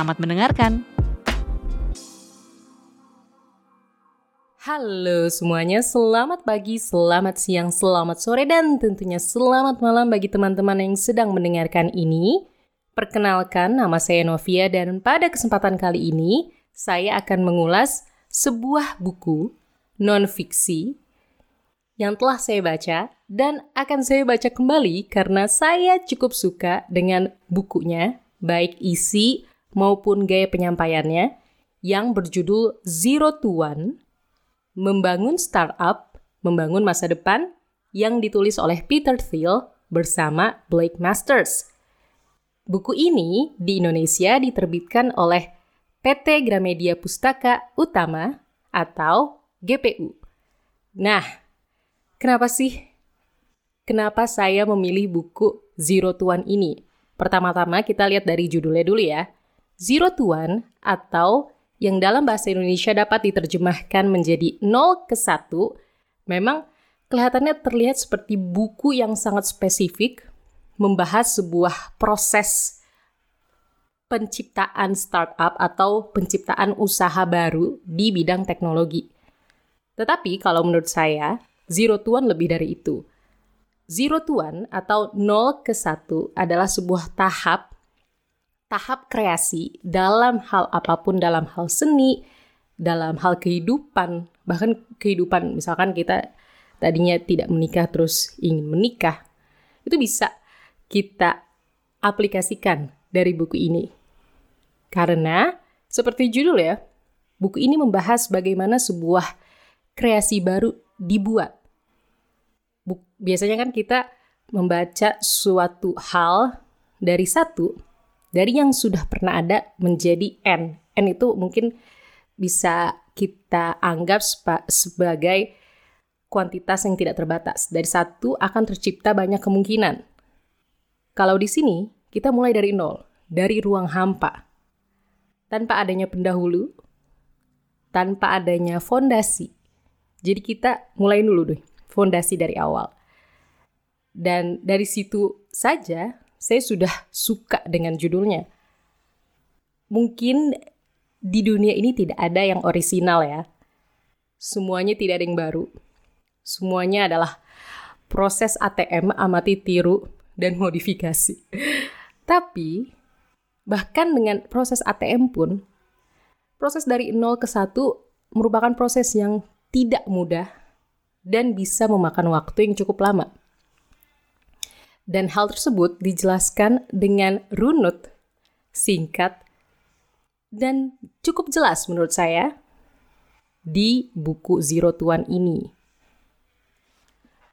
Selamat mendengarkan. Halo semuanya, selamat pagi, selamat siang, selamat sore, dan tentunya selamat malam bagi teman-teman yang sedang mendengarkan ini. Perkenalkan, nama saya Novia dan pada kesempatan kali ini, saya akan mengulas sebuah buku non-fiksi yang telah saya baca dan akan saya baca kembali karena saya cukup suka dengan bukunya, baik isi maupun gaya penyampaiannya yang berjudul Zero to One, Membangun Startup, Membangun Masa Depan yang ditulis oleh Peter Thiel bersama Blake Masters. Buku ini di Indonesia diterbitkan oleh PT Gramedia Pustaka Utama atau GPU. Nah, kenapa sih? Kenapa saya memilih buku Zero to One ini? Pertama-tama kita lihat dari judulnya dulu ya zero to one atau yang dalam bahasa Indonesia dapat diterjemahkan menjadi nol ke satu, memang kelihatannya terlihat seperti buku yang sangat spesifik membahas sebuah proses penciptaan startup atau penciptaan usaha baru di bidang teknologi. Tetapi kalau menurut saya, zero to one lebih dari itu. Zero to one atau nol ke satu adalah sebuah tahap tahap kreasi dalam hal apa pun, dalam hal seni, dalam hal kehidupan, bahkan kehidupan misalkan kita tadinya tidak menikah terus ingin menikah, itu bisa kita aplikasikan dari buku ini. Karena seperti judul ya, buku ini membahas bagaimana sebuah kreasi baru dibuat. Biasanya kan kita membaca suatu hal dari satu dari yang sudah pernah ada menjadi N. N itu mungkin bisa kita anggap sebagai kuantitas yang tidak terbatas. Dari satu akan tercipta banyak kemungkinan. Kalau di sini, kita mulai dari nol, dari ruang hampa. Tanpa adanya pendahulu, tanpa adanya fondasi. Jadi kita mulai dulu deh, fondasi dari awal. Dan dari situ saja saya sudah suka dengan judulnya. Mungkin di dunia ini tidak ada yang orisinal ya. Semuanya tidak ada yang baru. Semuanya adalah proses ATM amati tiru dan modifikasi. Tapi bahkan dengan proses ATM pun proses dari 0 ke 1 merupakan proses yang tidak mudah dan bisa memakan waktu yang cukup lama. Dan hal tersebut dijelaskan dengan runut, singkat, dan cukup jelas menurut saya di buku Zero Tuan ini.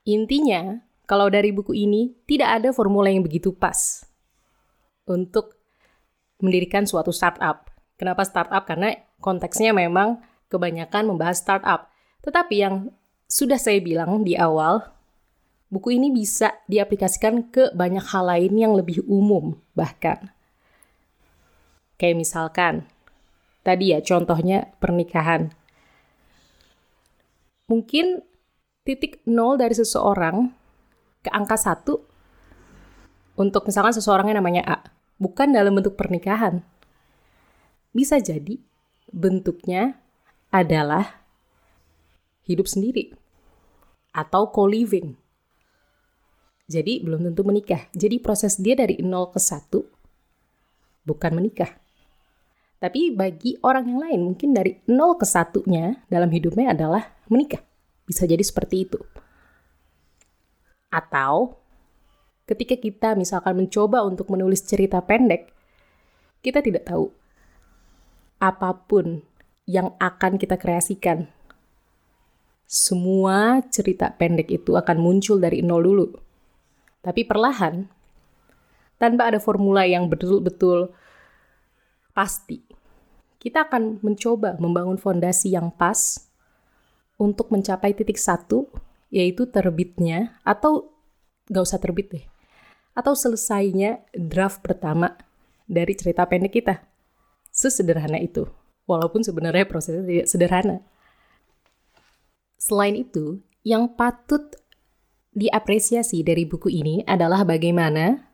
Intinya, kalau dari buku ini tidak ada formula yang begitu pas untuk mendirikan suatu startup. Kenapa startup? Karena konteksnya memang kebanyakan membahas startup. Tetapi yang sudah saya bilang di awal, buku ini bisa diaplikasikan ke banyak hal lain yang lebih umum bahkan. Kayak misalkan, tadi ya contohnya pernikahan. Mungkin titik nol dari seseorang ke angka satu untuk misalkan seseorang yang namanya A, bukan dalam bentuk pernikahan. Bisa jadi bentuknya adalah hidup sendiri atau co-living jadi belum tentu menikah. Jadi proses dia dari 0 ke 1 bukan menikah. Tapi bagi orang yang lain mungkin dari 0 ke 1-nya dalam hidupnya adalah menikah. Bisa jadi seperti itu. Atau ketika kita misalkan mencoba untuk menulis cerita pendek, kita tidak tahu apa pun yang akan kita kreasikan. Semua cerita pendek itu akan muncul dari nol dulu tapi perlahan, tanpa ada formula yang betul-betul pasti, kita akan mencoba membangun fondasi yang pas untuk mencapai titik satu, yaitu terbitnya, atau gak usah terbit deh, atau selesainya draft pertama dari cerita pendek kita. Sesederhana itu, walaupun sebenarnya prosesnya tidak sederhana. Selain itu, yang patut diapresiasi dari buku ini adalah bagaimana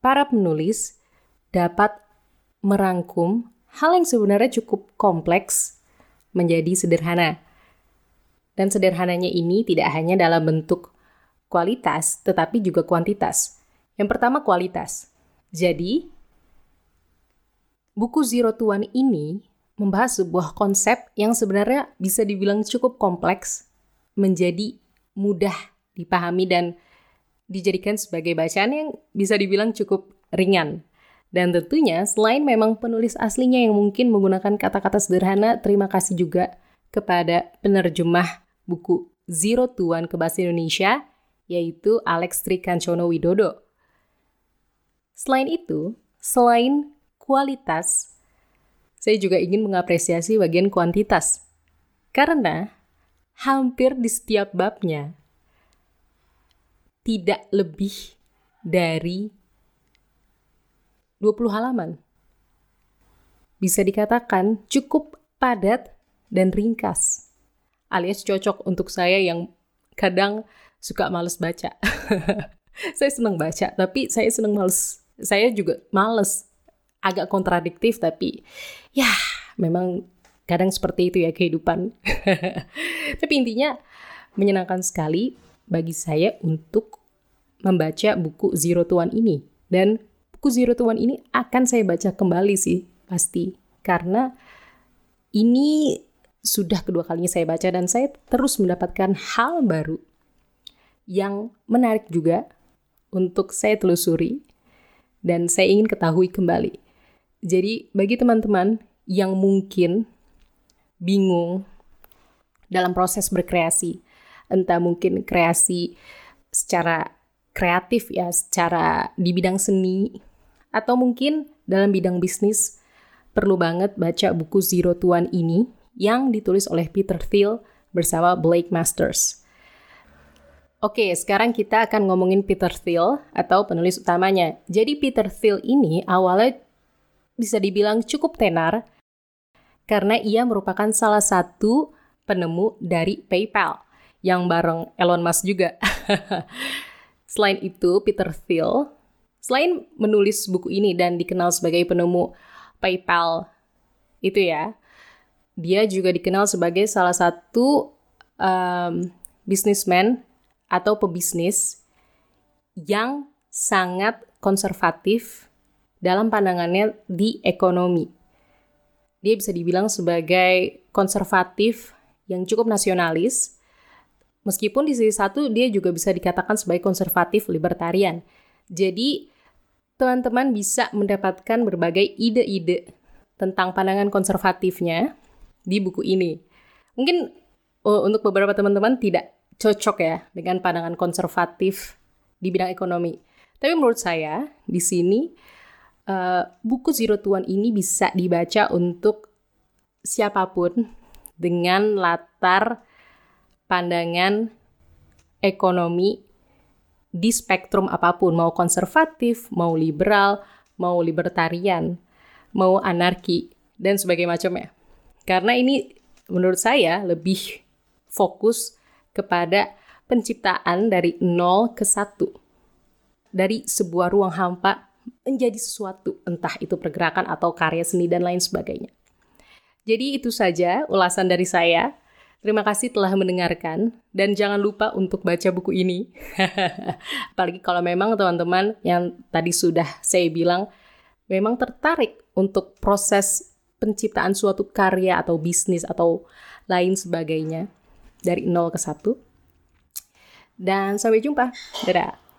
para penulis dapat merangkum hal yang sebenarnya cukup kompleks menjadi sederhana. Dan sederhananya ini tidak hanya dalam bentuk kualitas, tetapi juga kuantitas. Yang pertama kualitas. Jadi, buku Zero to One ini membahas sebuah konsep yang sebenarnya bisa dibilang cukup kompleks menjadi mudah dipahami dan dijadikan sebagai bacaan yang bisa dibilang cukup ringan. Dan tentunya selain memang penulis aslinya yang mungkin menggunakan kata-kata sederhana, terima kasih juga kepada penerjemah buku Zero One ke bahasa Indonesia, yaitu Alex Trikancono Widodo. Selain itu, selain kualitas, saya juga ingin mengapresiasi bagian kuantitas. Karena hampir di setiap babnya tidak lebih dari 20 halaman. Bisa dikatakan cukup padat dan ringkas. Alias cocok untuk saya yang kadang suka males baca. saya senang baca, tapi saya senang males. Saya juga males. Agak kontradiktif, tapi ya memang kadang seperti itu ya kehidupan. Tapi intinya menyenangkan sekali bagi saya untuk membaca buku Zero to One ini. Dan buku Zero to One ini akan saya baca kembali sih, pasti. Karena ini sudah kedua kalinya saya baca dan saya terus mendapatkan hal baru yang menarik juga untuk saya telusuri dan saya ingin ketahui kembali. Jadi bagi teman-teman yang mungkin bingung dalam proses berkreasi. Entah mungkin kreasi secara kreatif ya, secara di bidang seni, atau mungkin dalam bidang bisnis, perlu banget baca buku Zero to One ini yang ditulis oleh Peter Thiel bersama Blake Masters. Oke, sekarang kita akan ngomongin Peter Thiel atau penulis utamanya. Jadi Peter Thiel ini awalnya bisa dibilang cukup tenar karena ia merupakan salah satu penemu dari PayPal yang bareng Elon Musk juga. selain itu, Peter Thiel, selain menulis buku ini dan dikenal sebagai penemu PayPal itu ya, dia juga dikenal sebagai salah satu um, bisnismen atau pebisnis yang sangat konservatif dalam pandangannya di ekonomi dia bisa dibilang sebagai konservatif yang cukup nasionalis. Meskipun di sisi satu dia juga bisa dikatakan sebagai konservatif libertarian. Jadi teman-teman bisa mendapatkan berbagai ide-ide tentang pandangan konservatifnya di buku ini. Mungkin uh, untuk beberapa teman-teman tidak cocok ya dengan pandangan konservatif di bidang ekonomi. Tapi menurut saya di sini uh, buku Zero to One ini bisa dibaca untuk siapa pun dengan latar pandangan ekonomi di spektrum apa pun, mau konservatif, mau liberal, mau libertarian, mau anarki, dan sebagainya macamnya. Karena ini menurut saya lebih fokus kepada penciptaan dari nol ke satu. Dari sebuah ruang hampa menjadi sesuatu, entah itu pergerakan atau karya seni dan lain sebagainya. Jadi itu saja ulasan dari saya. Terima kasih telah mendengarkan dan jangan lupa untuk baca buku ini. Apalagi kalau memang teman-teman yang tadi sudah saya bilang memang tertarik untuk proses penciptaan suatu karya atau bisnis atau lain sebagainya dari nol ke satu. Dan sampai jumpa. Dadah.